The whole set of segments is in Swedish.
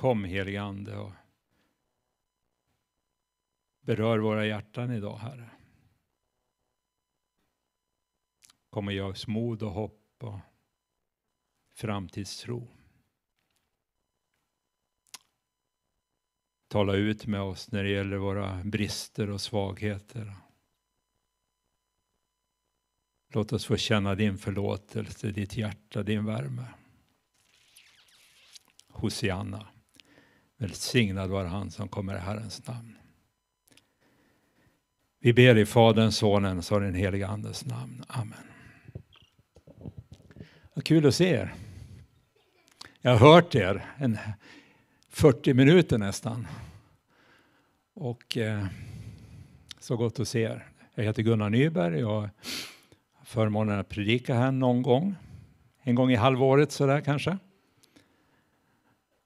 Kom helige Ande och berör våra hjärtan idag, Herre. Kom och ge oss mod och hopp och framtidstro. Tala ut med oss när det gäller våra brister och svagheter. Låt oss få känna din förlåtelse, ditt hjärta, din värme. Hosianna. Välsignad var han som kommer i Herrens namn. Vi ber i Faderns, Sonens och den helige Andes namn. Amen. Vad kul att se er. Jag har hört er en 40 minuter nästan. Och eh, så gott att se er. Jag heter Gunnar Nyberg och har förmånen att predika här någon gång. En gång i halvåret sådär kanske.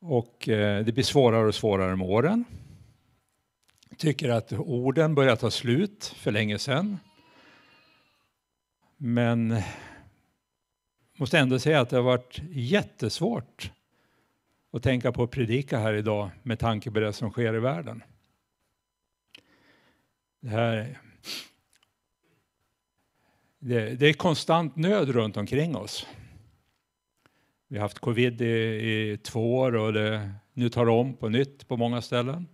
Och eh, det blir svårare och svårare med åren. Tycker att orden börjar ta slut för länge sedan. Men eh, måste ändå säga att det har varit jättesvårt att tänka på att predika här idag med tanke på det som sker i världen. Det, här, det, det är konstant nöd runt omkring oss. Vi har haft covid i, i två år och det, nu tar det om på nytt på många ställen.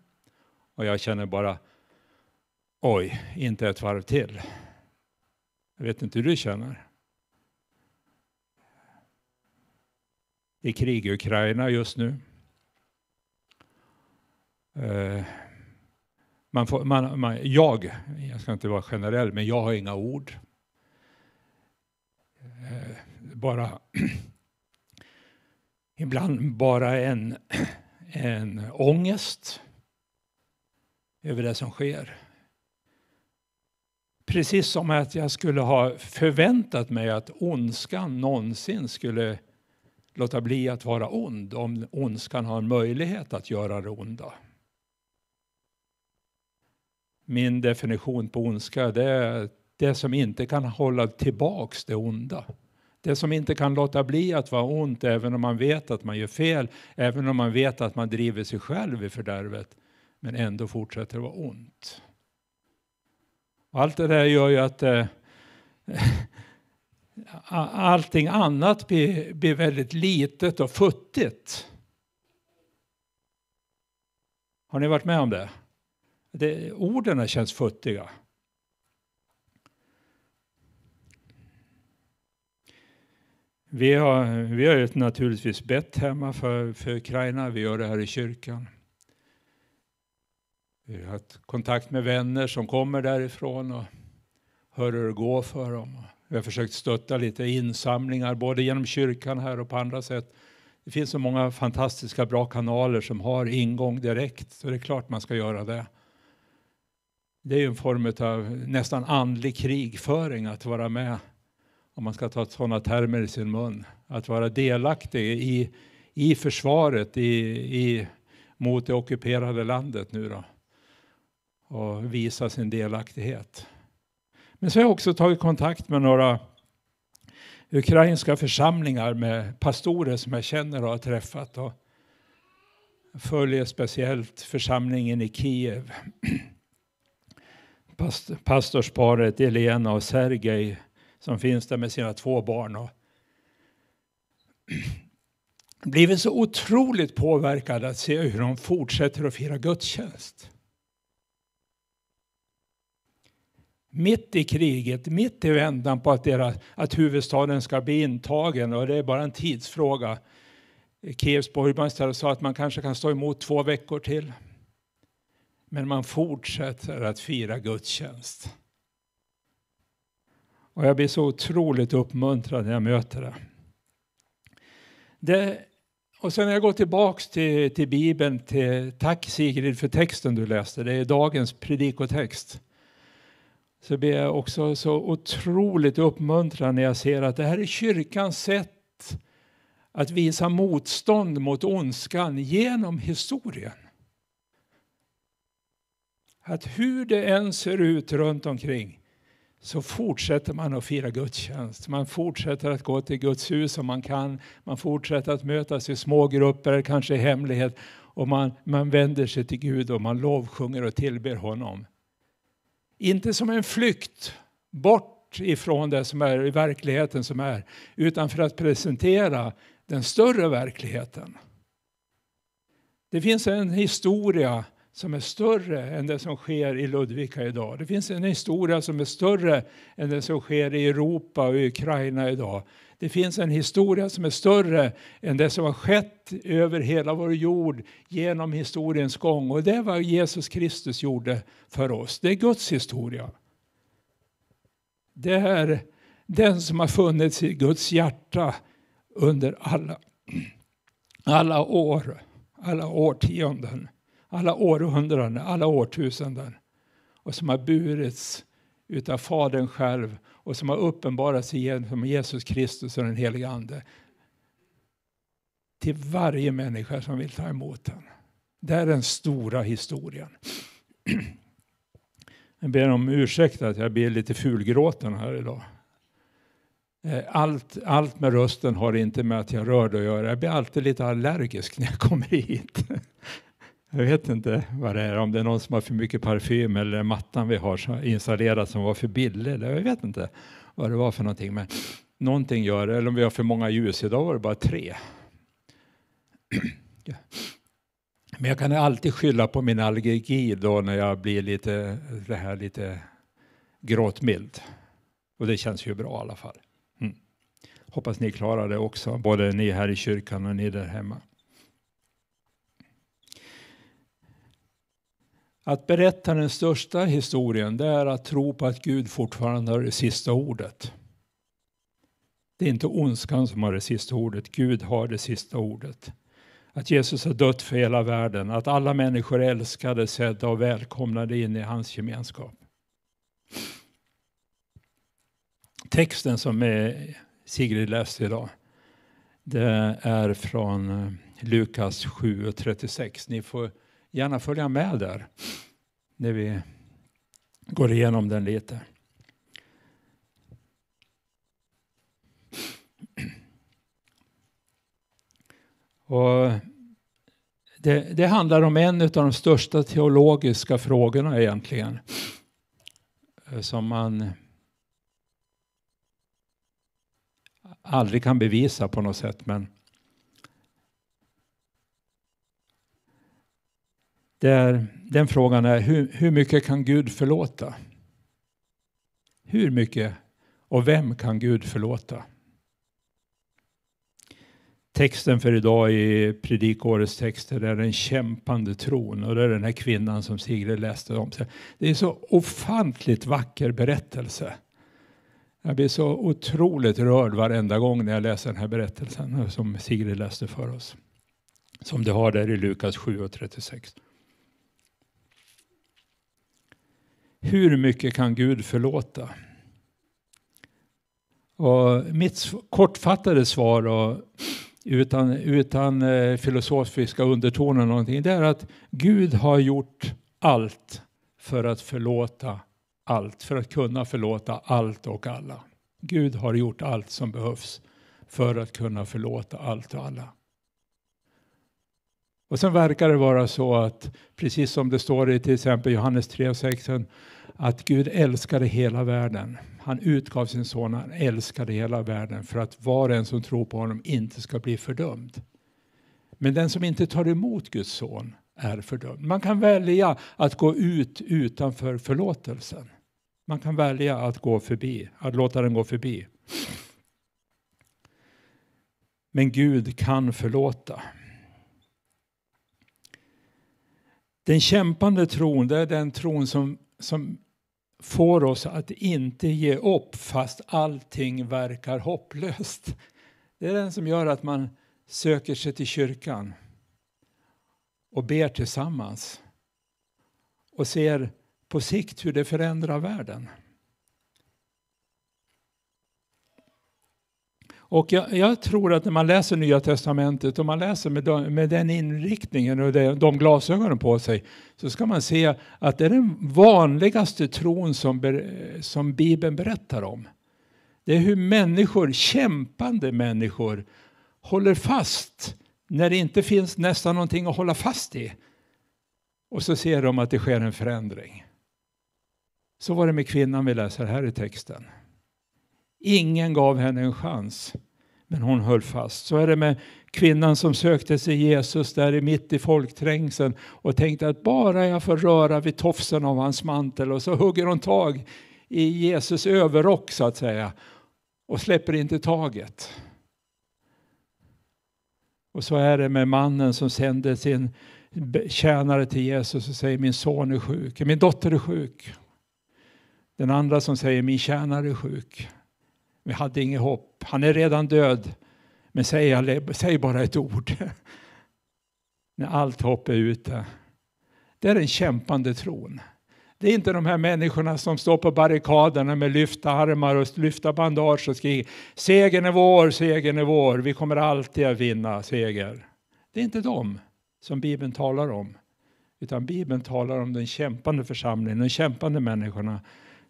Och jag känner bara, oj, inte ett varv till. Jag vet inte hur du känner. Det är krig i Ukraina just nu. Eh, man får, man, man, jag, jag ska inte vara generell, men jag har inga ord. Eh, bara ibland bara en, en ångest över det som sker. Precis som att jag skulle ha förväntat mig att ondskan någonsin skulle låta bli att vara ond om ondskan har en möjlighet att göra det onda. Min definition på ondska det är det som inte kan hålla tillbaks det onda. Det som inte kan låta bli att vara ont även om man vet att man gör fel, även om man vet att man driver sig själv i fördärvet, men ändå fortsätter att vara ont. Allt det där gör ju att eh, allting annat blir, blir väldigt litet och futtigt. Har ni varit med om det? det orden känns futtiga. Vi har, vi har naturligtvis bett hemma för, för Ukraina, vi gör det här i kyrkan. Vi har haft kontakt med vänner som kommer därifrån och hör hur det går för dem. Vi har försökt stötta lite insamlingar både genom kyrkan här och på andra sätt. Det finns så många fantastiska bra kanaler som har ingång direkt så det är klart man ska göra det. Det är ju en form av nästan andlig krigföring att vara med om man ska ta sådana termer i sin mun, att vara delaktig i, i försvaret i, i, mot det ockuperade landet nu då och visa sin delaktighet. Men så har jag också tagit kontakt med några ukrainska församlingar med pastorer som jag känner och har träffat. Och följer speciellt församlingen i Kiev. Pastorsparet Elena och Sergej som finns där med sina två barn. Och blivit så otroligt påverkad att se hur de fortsätter att fira gudstjänst. Mitt i kriget, mitt i vändan på att, deras, att huvudstaden ska bli intagen och det är bara en tidsfråga. Kievs borgmästare sa att man kanske kan stå emot två veckor till. Men man fortsätter att fira gudstjänst. Och jag blir så otroligt uppmuntrad när jag möter det. det och sen när jag går tillbaks till, till Bibeln, till, tack Sigrid för texten du läste, det är dagens predikotext. Så blir jag också så otroligt uppmuntrad när jag ser att det här är kyrkans sätt att visa motstånd mot ondskan genom historien. Att hur det än ser ut runt omkring så fortsätter man att fira gudstjänst. Man fortsätter att gå till Guds hus om man kan. Man fortsätter att mötas i små grupper, kanske i hemlighet och man, man vänder sig till Gud och man lovsjunger och tillber honom. Inte som en flykt bort ifrån det som är i verkligheten som är, utan för att presentera den större verkligheten. Det finns en historia som är större än det som sker i Ludvika idag. Det finns en historia som är större än det som sker i Europa och i Ukraina idag. Det finns en historia som är större än det som har skett över hela vår jord genom historiens gång. Och det är vad Jesus Kristus gjorde för oss. Det är Guds historia. Det är den som har funnits i Guds hjärta under alla, alla år, alla årtionden, alla århundraden, alla årtusenden. Och som har burits utav Fadern själv och som har uppenbarats genom Jesus Kristus och den helige Ande. Till varje människa som vill ta emot den. Det är den stora historien. Jag ber om ursäkt att jag blir lite fulgråten här idag. Eh, allt, allt med rösten har inte med att jag rörde att göra. Jag blir alltid lite allergisk när jag kommer hit. Jag vet inte vad det är, om det är någon som har för mycket parfym eller mattan vi har installerad som var för billig. Jag vet inte vad det var för någonting. Men någonting gör det, eller om vi har för många ljus. Idag var det bara tre. Men jag kan alltid skylla på min allergi då när jag blir lite, det här lite gråtmild. Och det känns ju bra i alla fall. Mm. Hoppas ni klarar det också, både ni här i kyrkan och ni där hemma. Att berätta den största historien det är att tro på att Gud fortfarande har det sista ordet. Det är inte ondskan som har det sista ordet, Gud har det sista ordet. Att Jesus har dött för hela världen, att alla människor är älskade, sedda och välkomnade in i hans gemenskap. Texten som Sigrid läste idag, det är från eh, Lukas 7 och 36. Ni får gärna följa med där när vi går igenom den lite. Och det, det, handlar om en av de största teologiska frågorna egentligen. Eh, som man aldrig kan bevisa på något sätt. Men Där, den frågan är hur, hur mycket kan Gud förlåta? Hur mycket och vem kan Gud förlåta? Texten för idag i predikårets texter är den kämpande tron och det är den här kvinnan som Sigrid läste om. Det är en så ofantligt vacker berättelse. Jag blir så otroligt rörd varenda gång när jag läser den här berättelsen som Sigrid läste för oss. Som det har där i Lukas 7 och 36. Hur mycket kan Gud förlåta? Och mitt kortfattade svar och utan, utan eh, filosofiska undertoner någonting, det är att Gud har gjort allt för att förlåta allt, för att kunna förlåta allt och alla. Gud har gjort allt som behövs för att kunna förlåta allt och alla. Och sen verkar det vara så att, precis som det står i till exempel Johannes 3 och 6, att Gud älskade hela världen. Han utgav sin son, han älskade hela världen för att var och en som tror på honom inte ska bli fördömd. Men den som inte tar emot Guds son är fördömd. Man kan välja att gå ut utanför förlåtelsen. Man kan välja att gå förbi, att låta den gå förbi. Men Gud kan förlåta. Den kämpande tron, det är den tron som, som får oss att inte ge upp fast allting verkar hopplöst. Det är den som gör att man söker sig till kyrkan och ber tillsammans och ser på sikt hur det förändrar världen. Och jag, jag, tror att när man läser Nya Testamentet och man läser med, de, med den inriktningen och de, de glasögonen på sig så ska man se att det är den vanligaste tron som, som Bibeln berättar om. Det är hur människor, kämpande människor, håller fast när det inte finns nästan någonting att hålla fast i. Och så ser de att det sker en förändring. Så var det med kvinnan vi läser här i texten. Ingen gav henne en chans, men hon höll fast. Så är det med kvinnan som sökte sig Jesus där mitt i folkträngseln och tänkte att bara jag får röra vid tofsen av hans mantel och så hugger hon tag i Jesus överrock så att säga och släpper inte taget. Och så är det med mannen som sände sin tjänare till Jesus och säger min son är sjuk, min dotter är sjuk. Den andra som säger min tjänare är sjuk. Vi hade inget hopp, han är redan död. Men säg, säg bara ett ord. När allt hopp är ute. Det är den kämpande tron. Det är inte de här människorna som står på barrikaderna med lyfta armar och lyfta bandage och skriker segern är vår, segern är vår, vi kommer alltid att vinna seger. Det är inte dem som Bibeln talar om. Utan Bibeln talar om den kämpande församlingen, de kämpande människorna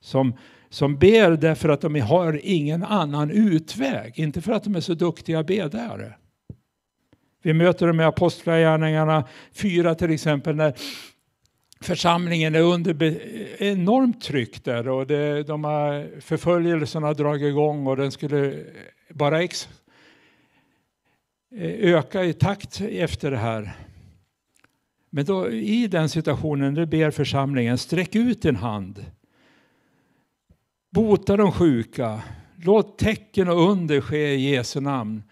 som, som ber därför att de har ingen annan utväg, inte för att de är så duktiga bedare. Vi möter dem i Apostlagärningarna 4 till exempel när församlingen är under enormt tryck där och det, de har förföljelserna har dragit igång och den skulle bara ex, öka i takt efter det här. Men då, i den situationen nu ber församlingen, sträck ut din hand. Bota de sjuka. Låt tecken och under ske i Jesu namn.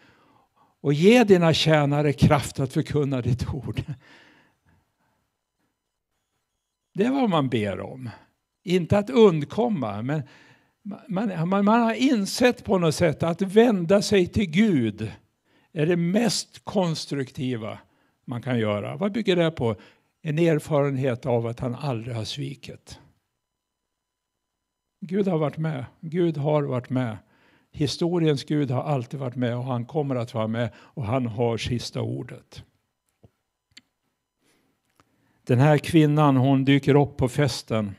Och ge dina tjänare kraft att förkunna ditt ord. Det är vad man ber om. Inte att undkomma, men man, man, man har insett på något sätt att vända sig till Gud är det mest konstruktiva man kan göra. Vad bygger det på? En erfarenhet av att han aldrig har svikit. Gud har varit med. Gud har varit med. Historiens Gud har alltid varit med och han kommer att vara med och han har sista ordet. Den här kvinnan hon dyker upp på festen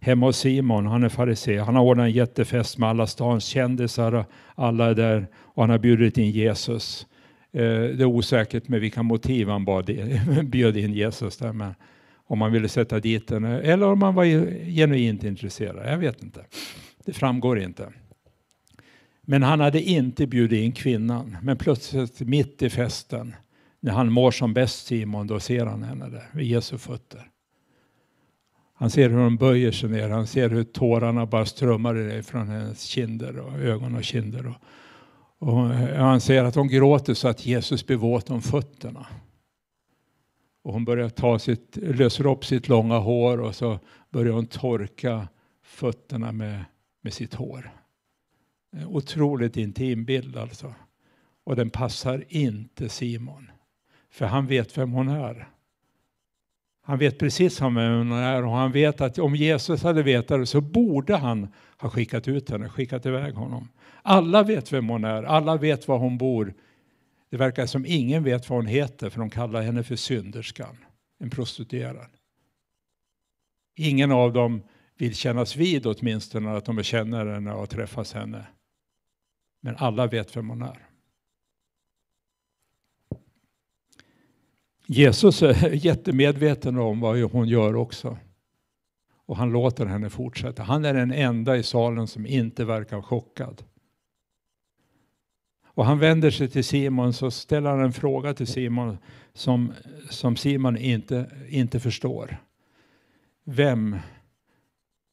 hemma hos Simon, han är farisé. Han har ordnat en jättefest med alla stans kändisar, alla är där och han har bjudit in Jesus. Eh, det är osäkert med vilka motiv han bad, bjöd in Jesus där, men om man ville sätta dit den eller om man var genuint intresserad. Jag vet inte. Det framgår inte. Men han hade inte bjudit in kvinnan. Men plötsligt mitt i festen när han mår som bäst Simon, då ser han henne där vid Jesu fötter. Han ser hur hon böjer sig ner, han ser hur tårarna bara strömmar från hennes kinder och ögon och kinder. Och, och han ser att hon gråter så att Jesus blir våt om fötterna. Och hon börjar ta sitt, löser upp sitt långa hår och så börjar hon torka fötterna med, med sitt hår. En otroligt intim bild alltså. Och den passar inte Simon. För han vet vem hon är. Han vet precis vem hon är och han vet att om Jesus hade vetat det så borde han ha skickat ut henne, skickat iväg honom. Alla vet vem hon är, alla vet var hon bor. Det verkar som ingen vet vad hon heter för de kallar henne för synderskan, en prostituerad. Ingen av dem vill kännas vid åtminstone att de känner henne och träffas henne. Men alla vet vem hon är. Jesus är jättemedveten om vad hon gör också. Och han låter henne fortsätta. Han är den enda i salen som inte verkar chockad. Och han vänder sig till Simon så ställer han en fråga till Simon som, som Simon inte, inte förstår. Vem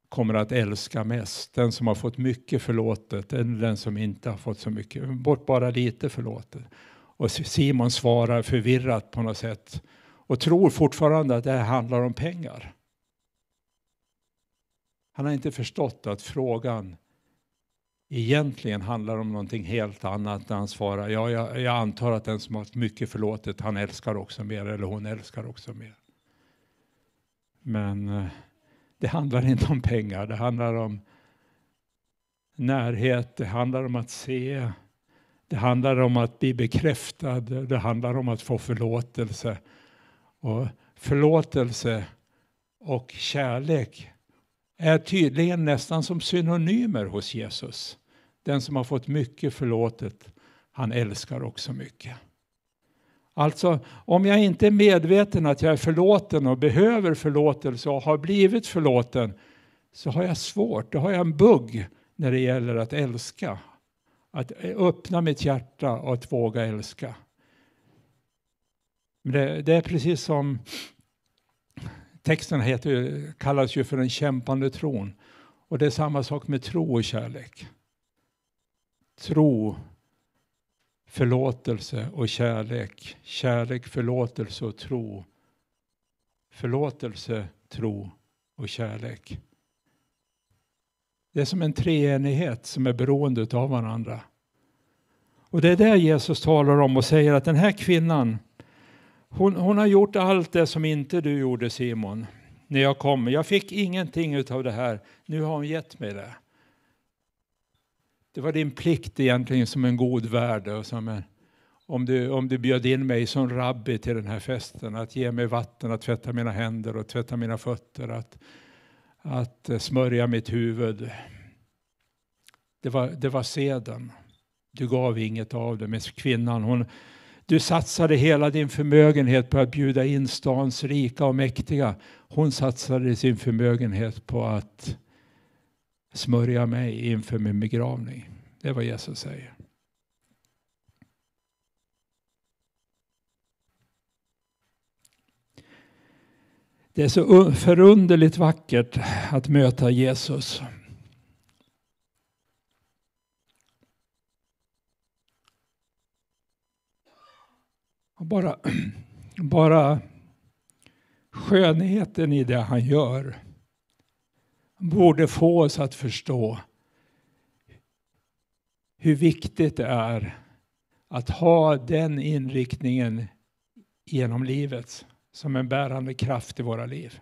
kommer att älska mest? Den som har fått mycket förlåtet eller den som inte har fått så mycket? Bort bara lite förlåtet. Och Simon svarar förvirrat på något sätt och tror fortfarande att det här handlar om pengar. Han har inte förstått att frågan egentligen handlar om någonting helt annat när han svarar ja, jag, jag antar att den som har mycket förlåtet han älskar också mer eller hon älskar också mer. Men eh, det handlar inte om pengar, det handlar om närhet, det handlar om att se, det handlar om att bli bekräftad, det handlar om att få förlåtelse. Och förlåtelse och kärlek är tydligen nästan som synonymer hos Jesus. Den som har fått mycket förlåtet, han älskar också mycket. Alltså, om jag inte är medveten att jag är förlåten och behöver förlåtelse och har blivit förlåten så har jag svårt, då har jag en bugg när det gäller att älska. Att öppna mitt hjärta och att våga älska. Det, det, är precis som texten heter, kallas ju för den kämpande tron. Och det är samma sak med tro och kärlek. Tro, förlåtelse och kärlek. Kärlek, förlåtelse och tro. Förlåtelse, tro och kärlek. Det är som en treenighet som är beroende av varandra. Och det är det Jesus talar om och säger att den här kvinnan, hon, hon har gjort allt det som inte du gjorde Simon, när jag kom. Jag fick ingenting av det här, nu har hon gett mig det. Det var din plikt egentligen som en god värd och som en, om, du, om du bjöd in mig som rabbi till den här festen, att ge mig vatten att tvätta mina händer och tvätta mina fötter, att att eh, smörja mitt huvud. Det var, det var seden. Du gav inget av det. Men kvinnan, hon, du satsade hela din förmögenhet på att bjuda in stans rika och mäktiga. Hon satsade sin förmögenhet på att smörja mig inför min begravning. Det är vad Jesus säger. Det är så förunderligt vackert att möta Jesus. Bara, bara skönheten i det han gör borde få oss att förstå hur viktigt det är att ha den inriktningen genom livet som en bärande kraft i våra liv.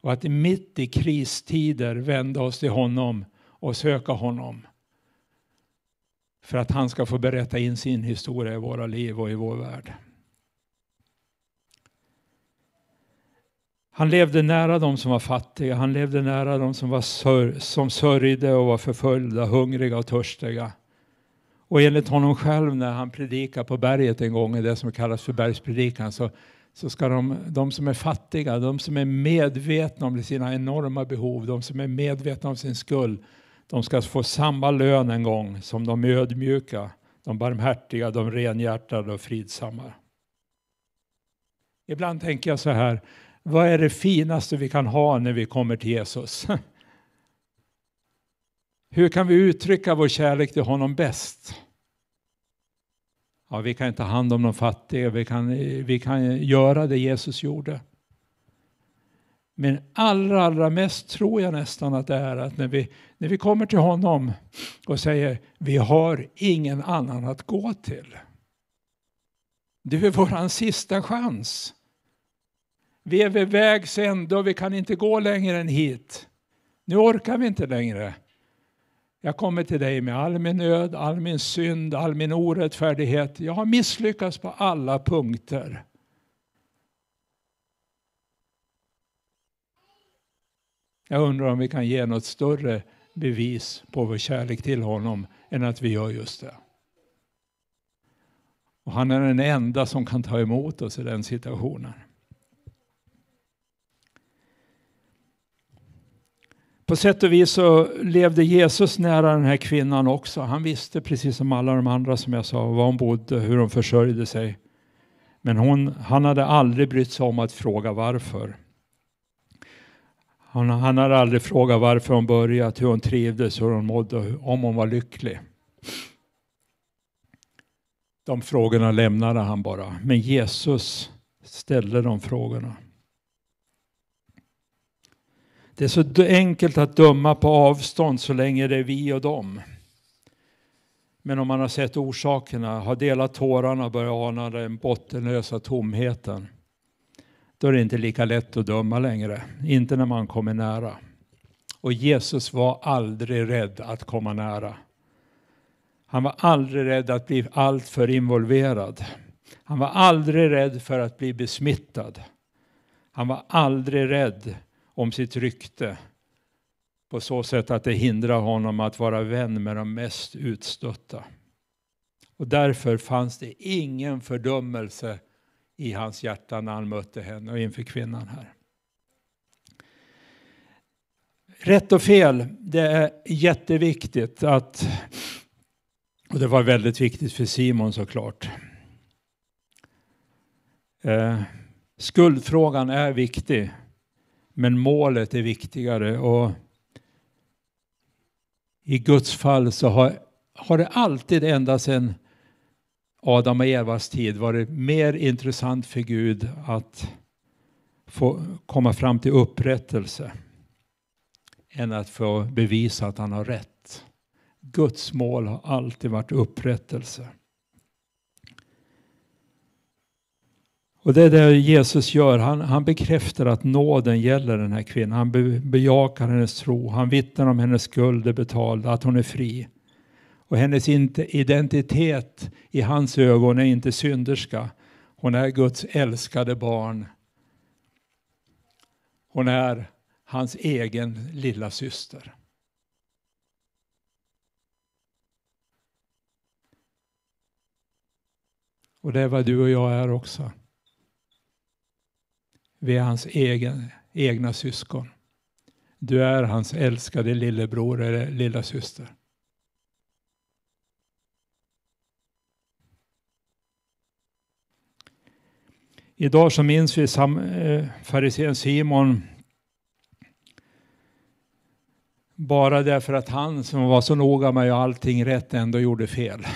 Och att mitt i kristider vända oss till honom och söka honom. För att han ska få berätta in sin historia i våra liv och i vår värld. Han levde nära de som var fattiga, han levde nära de som, var sör, som sörjde och var förföljda, hungriga och törstiga. Och enligt honom själv när han predikar på berget en gång, i det som kallas för bergspredikan, så så ska de, de som är fattiga, de som är medvetna om sina enorma behov, de som är medvetna om sin skuld, de ska få samma lön en gång som de ödmjuka, de barmhärtiga, de renhjärtade och fridsamma. Ibland tänker jag så här, vad är det finaste vi kan ha när vi kommer till Jesus? Hur kan vi uttrycka vår kärlek till honom bäst? Ja, vi kan ta hand om de fattiga, vi kan, vi kan göra det Jesus gjorde. Men allra, allra mest tror jag nästan att det är att när vi, när vi kommer till honom och säger vi har ingen annan att gå till. Du är våran sista chans. Vi är vid vägs ände och vi kan inte gå längre än hit. Nu orkar vi inte längre. Jag kommer till dig med all min nöd, all min synd, all min orättfärdighet. Jag har misslyckats på alla punkter. Jag undrar om vi kan ge något större bevis på vår kärlek till honom än att vi gör just det. Och han är den enda som kan ta emot oss i den situationen. På sätt och vis så levde Jesus nära den här kvinnan också. Han visste precis som alla de andra som jag sa var hon bodde, hur hon försörjde sig. Men hon, han hade aldrig brytt sig om att fråga varför. Han, han hade aldrig frågat varför hon börjat, hur hon trivdes, hur hon mådde, om hon var lycklig. De frågorna lämnade han bara. Men Jesus ställde de frågorna. Det är så enkelt att döma på avstånd så länge det är vi och dem. Men om man har sett orsakerna, har delat tårarna och börjat ana den bottenlösa tomheten, då är det inte lika lätt att döma längre. Inte när man kommer nära. Och Jesus var aldrig rädd att komma nära. Han var aldrig rädd att bli alltför involverad. Han var aldrig rädd för att bli besmittad. Han var aldrig rädd om sitt rykte på så sätt att det hindrar honom att vara vän med de mest utstötta. Och därför fanns det ingen fördömelse i hans hjärta när han mötte henne och inför kvinnan här. Rätt och fel, det är jätteviktigt att, och det var väldigt viktigt för Simon såklart. Eh, skuldfrågan är viktig, men målet är viktigare. Och I Guds fall så har, har det alltid ända sedan Adam och Evas tid varit mer intressant för Gud att få komma fram till upprättelse än att få bevisa att han har rätt. Guds mål har alltid varit upprättelse. Och det är det Jesus gör. Han, han bekräftar att nåden gäller den här kvinnan. Han be, bejakar hennes tro. Han vittnar om hennes skuld är betald, att hon är fri. Och hennes identitet i hans ögon är inte synderska. Hon är Guds älskade barn. Hon är hans egen lilla syster. Och det är vad du och jag är också. Vi är hans egen, egna syskon. Du är hans älskade lillebror eller lilla syster. Idag så minns vi eh, farisén Simon bara därför att han som var så noga med att göra allting rätt ändå gjorde fel.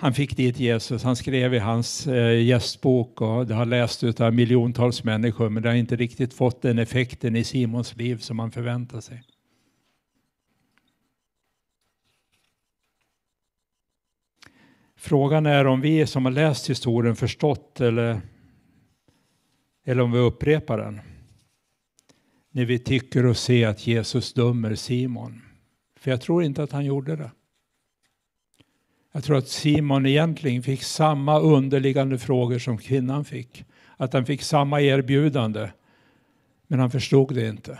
Han fick dit Jesus, han skrev i hans eh, gästbok och det har lästs av miljontals människor men det har inte riktigt fått den effekten i Simons liv som man förväntar sig. Frågan är om vi som har läst historien förstått eller, eller om vi upprepar den när vi tycker och ser att Jesus dömer Simon. För jag tror inte att han gjorde det. Jag tror att Simon egentligen fick samma underliggande frågor som kvinnan fick. Att han fick samma erbjudande. Men han förstod det inte.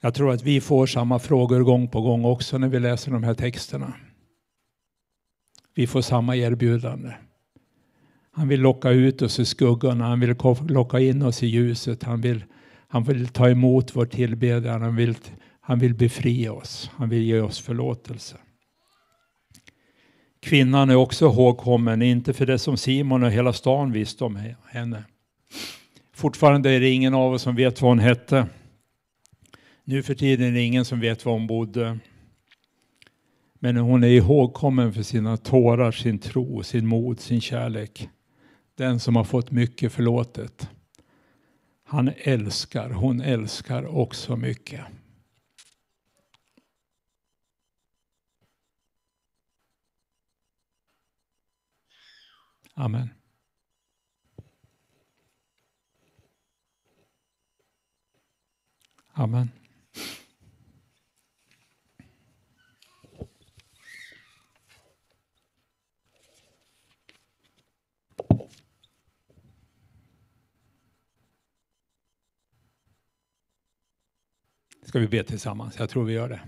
Jag tror att vi får samma frågor gång på gång också när vi läser de här texterna. Vi får samma erbjudande. Han vill locka ut oss i skuggorna, han vill locka in oss i ljuset, han vill, han vill ta emot vår tillbedjan, han vill, han vill befria oss, han vill ge oss förlåtelse. Kvinnan är också ihågkommen, inte för det som Simon och hela stan visste om henne. Fortfarande är det ingen av oss som vet vad hon hette. Nu för tiden är det ingen som vet var hon bodde. Men hon är ihågkommen för sina tårar, sin tro, sin mod, sin kärlek. Den som har fått mycket förlåtet. Han älskar, hon älskar också mycket. Amen. Amen. ska vi be tillsammans. Jag tror vi gör det.